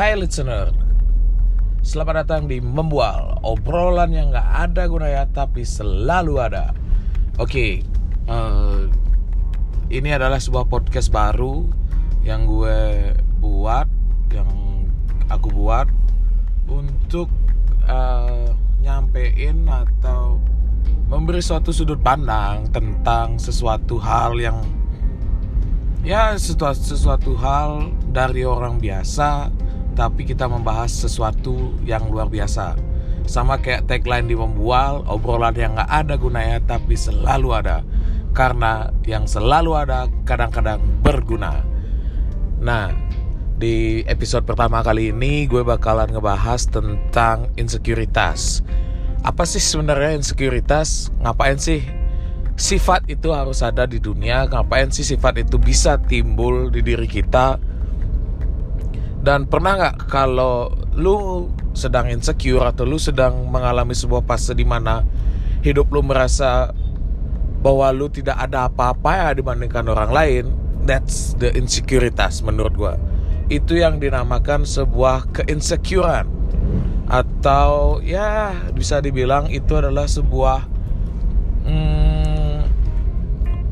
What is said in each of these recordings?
Hai listener, selamat datang di Membual. Obrolan yang gak ada gunanya tapi selalu ada. Oke, eh, ini adalah sebuah podcast baru yang gue buat Yang aku buat untuk eh, nyampein atau memberi suatu sudut pandang tentang sesuatu hal yang ya sesuatu, sesuatu hal dari orang biasa tapi kita membahas sesuatu yang luar biasa. Sama kayak tagline di membual obrolan yang gak ada gunanya tapi selalu ada. Karena yang selalu ada kadang-kadang berguna. Nah di episode pertama kali ini gue bakalan ngebahas tentang insekuritas. Apa sih sebenarnya insekuritas? Ngapain sih? Sifat itu harus ada di dunia ngapain sih sifat itu bisa timbul di diri kita dan pernah nggak kalau lu sedang insecure atau lu sedang mengalami sebuah fase di mana hidup lu merasa bahwa lu tidak ada apa-apa ya dibandingkan orang lain, that's the insecuritas menurut gua. Itu yang dinamakan sebuah keinsecurean atau ya bisa dibilang itu adalah sebuah hmm,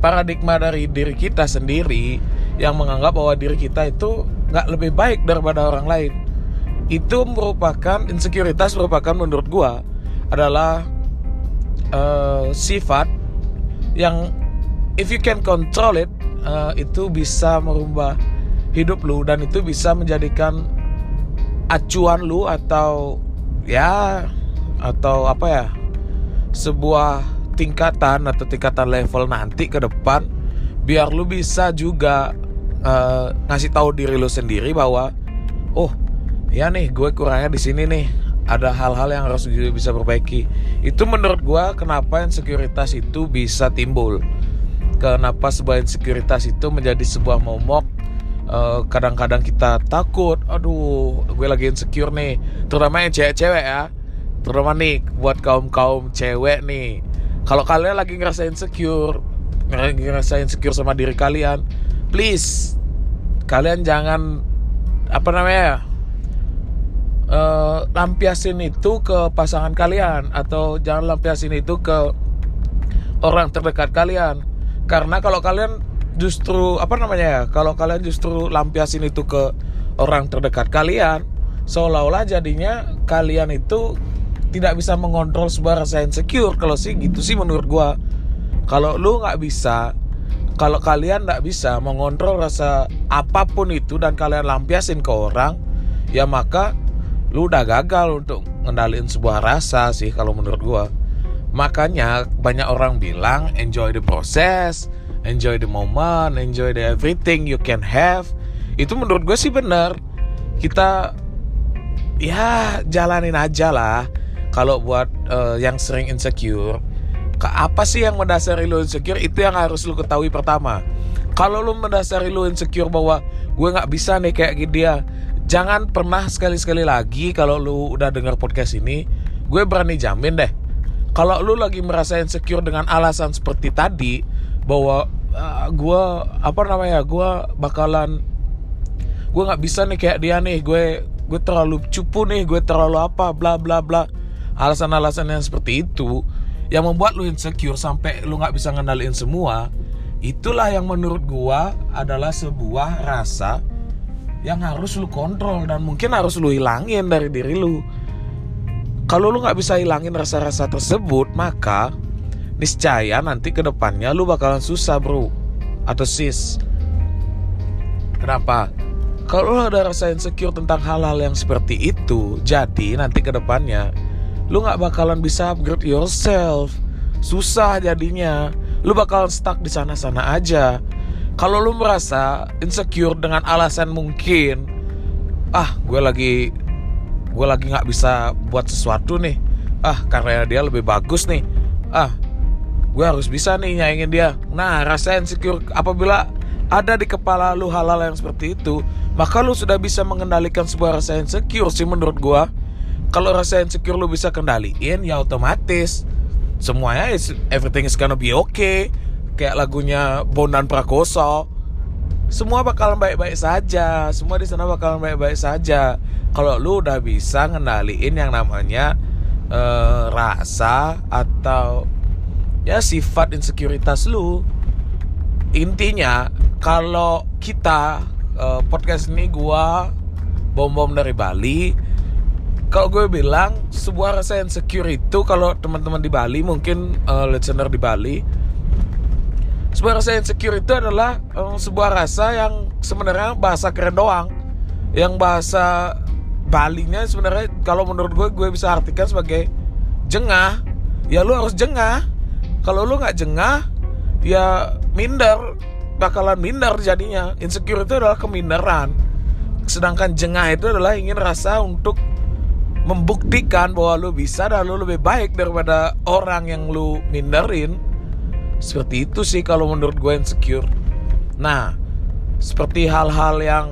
paradigma dari diri kita sendiri yang menganggap bahwa diri kita itu nggak lebih baik daripada orang lain. Itu merupakan insekuritas merupakan menurut gua adalah uh, sifat yang if you can control it uh, itu bisa merubah hidup lu dan itu bisa menjadikan acuan lu atau ya atau apa ya sebuah tingkatan atau tingkatan level nanti ke depan biar lu bisa juga uh, ngasih tahu diri lu sendiri bahwa oh ya nih gue kurangnya di sini nih. Ada hal-hal yang harus bisa perbaiki. Itu menurut gue kenapa insekuritas itu bisa timbul. Kenapa sebuah insekuritas itu menjadi sebuah momok kadang kadang-kadang kita takut aduh gue lagi insecure nih. Terutama yang cewek-cewek ya. Terutama nih buat kaum kaum cewek nih. Kalau kalian lagi ngerasa insecure ngerasa insecure sama diri kalian please kalian jangan apa namanya uh, lampiasin itu ke pasangan kalian atau jangan lampiasin itu ke orang terdekat kalian. Karena kalau kalian justru apa namanya ya kalau kalian justru lampiasin itu ke orang terdekat kalian seolah-olah jadinya kalian itu tidak bisa mengontrol sebuah rasa insecure. Kalau sih gitu sih menurut gua. Kalau lu nggak bisa kalau kalian nggak bisa mengontrol rasa apa pun itu dan kalian lampiasin ke orang, ya maka lu udah gagal untuk ngendalin sebuah rasa sih kalau menurut gua. Makanya banyak orang bilang enjoy the process, enjoy the moment, enjoy the everything you can have. Itu menurut gue sih bener. Kita ya jalanin aja lah. Kalau buat uh, yang sering insecure, apa sih yang mendasari lu insecure? Itu yang harus lu ketahui pertama. Kalau lu mendasari lu insecure bahwa gue nggak bisa nih kayak dia jangan pernah sekali-sekali lagi kalau lu udah dengar podcast ini gue berani jamin deh. Kalau lu lagi merasa insecure dengan alasan seperti tadi bahwa uh, gue apa namanya gue bakalan gue nggak bisa nih kayak dia nih gue gue terlalu cupu nih gue terlalu apa bla bla bla. Alasan-alasan yang seperti itu yang membuat lu insecure sampai lu nggak bisa ngendaliin semua itulah yang menurut gua adalah sebuah rasa yang harus lu kontrol dan mungkin harus lu hilangin dari diri lu. Kalau lu nggak bisa hilangin rasa-rasa tersebut maka niscaya nanti ke depannya lu bakalan susah bro. Atau sis. Kenapa? Kalau lu ada rasa insecure tentang hal-hal yang seperti itu jadi nanti ke depannya lu nggak bakalan bisa upgrade yourself. Susah jadinya. Lu bakalan stuck di sana-sana aja. Kalau lu merasa insecure dengan alasan mungkin ah gue lagi gue lagi nggak bisa buat sesuatu nih. Ah karena dia lebih bagus nih. Ah gue harus bisa nih nyaingin dia. Nah rasa insecure apabila ada di kepala lu hal-hal yang seperti itu maka lu sudah bisa mengendalikan sebuah rasa insecure sih menurut gue kalau rasa insecure lu bisa kendaliin ya otomatis. Semuanya is, everything is gonna be okay. Kayak lagunya Bondan Prakoso. Semua bakalan baik-baik saja. Semua di sana bakalan baik-baik saja. Kalau lu udah bisa ngendaliin yang namanya uh, rasa atau ya sifat insekuritas lu intinya kalau kita uh, podcast ini gua bom bom dari Bali kalau gue bilang sebuah rasa insecure itu kalau teman-teman di Bali mungkin uh, listener di Bali sebuah rasa insecure itu adalah um, sebuah rasa yang sebenarnya bahasa keren doang. Yang bahasa Balinya sebenarnya kalau menurut gue gue bisa artikan sebagai jengah. Ya lu harus jengah. Kalau lu nggak jengah ya minder bakalan minder jadinya. Insecure itu adalah keminderan sedangkan jengah itu adalah ingin rasa untuk membuktikan bahwa lu bisa dan lu lebih baik daripada orang yang lu minderin seperti itu sih kalau menurut gue insecure. Nah seperti hal-hal yang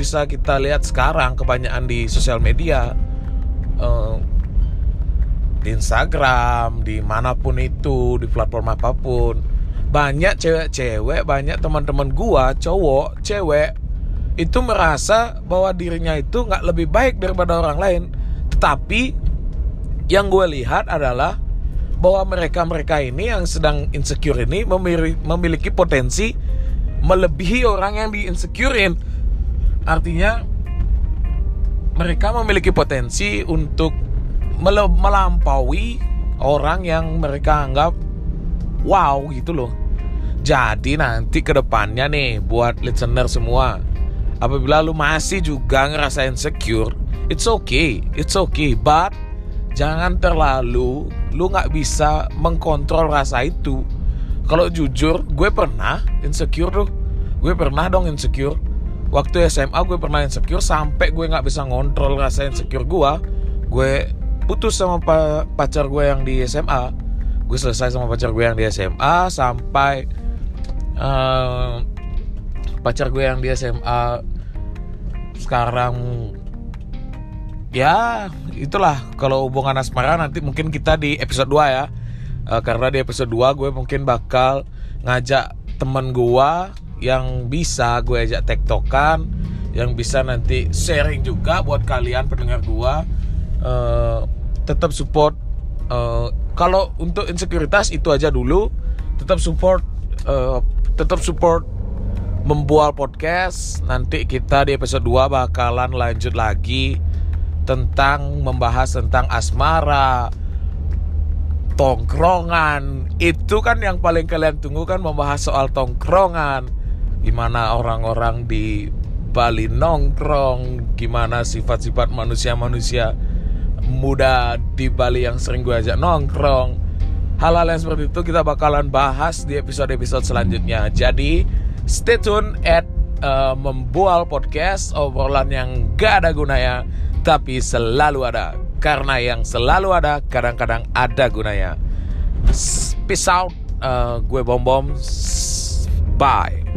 bisa kita lihat sekarang kebanyakan di sosial media uh, di Instagram di mana pun itu di platform apa pun banyak cewek-cewek banyak teman-teman gua cowok cewek itu merasa bahwa dirinya itu nggak lebih baik daripada orang lain tapi yang gue lihat adalah bahwa mereka-mereka ini yang sedang insecure ini memiliki potensi melebihi orang yang di insecurein. Artinya mereka memiliki potensi untuk melampaui orang yang mereka anggap wow gitu loh. Jadi nanti ke depannya nih buat listener semua, apabila lu masih juga ngerasa insecure, it's okay it's okay. But jangan terlalu lu nggak bisa mengkontrol rasa itu. Kalau jujur gue pernah insecure. Tuh gue pernah dong insecure. Waktu SMA gue pernah insecure sampai gue nggak bisa ngontrol rasa insecure gue. Gue putus sama pacar gue yang di SMA gue selesai sama pacar gue yang di SMA sampai uh, pacar gue yang di SMA sekarang ya itulah. Kalau hubungan asmara nanti mungkin kita di episode 2 ya. Uh, karena di episode 2 gue mungkin bakal ngajak temen gue yang bisa gue ajak tektokan yang bisa nanti sharing juga buat kalian pendengar gue uh, tetap support uh, kalau untuk insekuritas itu aja dulu. Tetap support uh, tetap support membual podcast nanti kita di episode 2 bakalan lanjut lagi tentang membahas tentang asmara, tongkrongan. Itu kan yang paling kalian tunggu kan membahas soal tongkrongan. Gimana orang-orang di Bali nongkrong, gimana sifat-sifat manusia-manusia muda di Bali yang sering gue ajak nongkrong. Hal-hal yang seperti itu kita bakalan bahas di episode-episode selanjutnya. Jadi stay tune at uh, membual podcast obrolan yang gak ada gunanya tapi selalu ada. Karena yang selalu ada kadang-kadang ada gunanya. Peace out, uh, gue bom bom. Bye.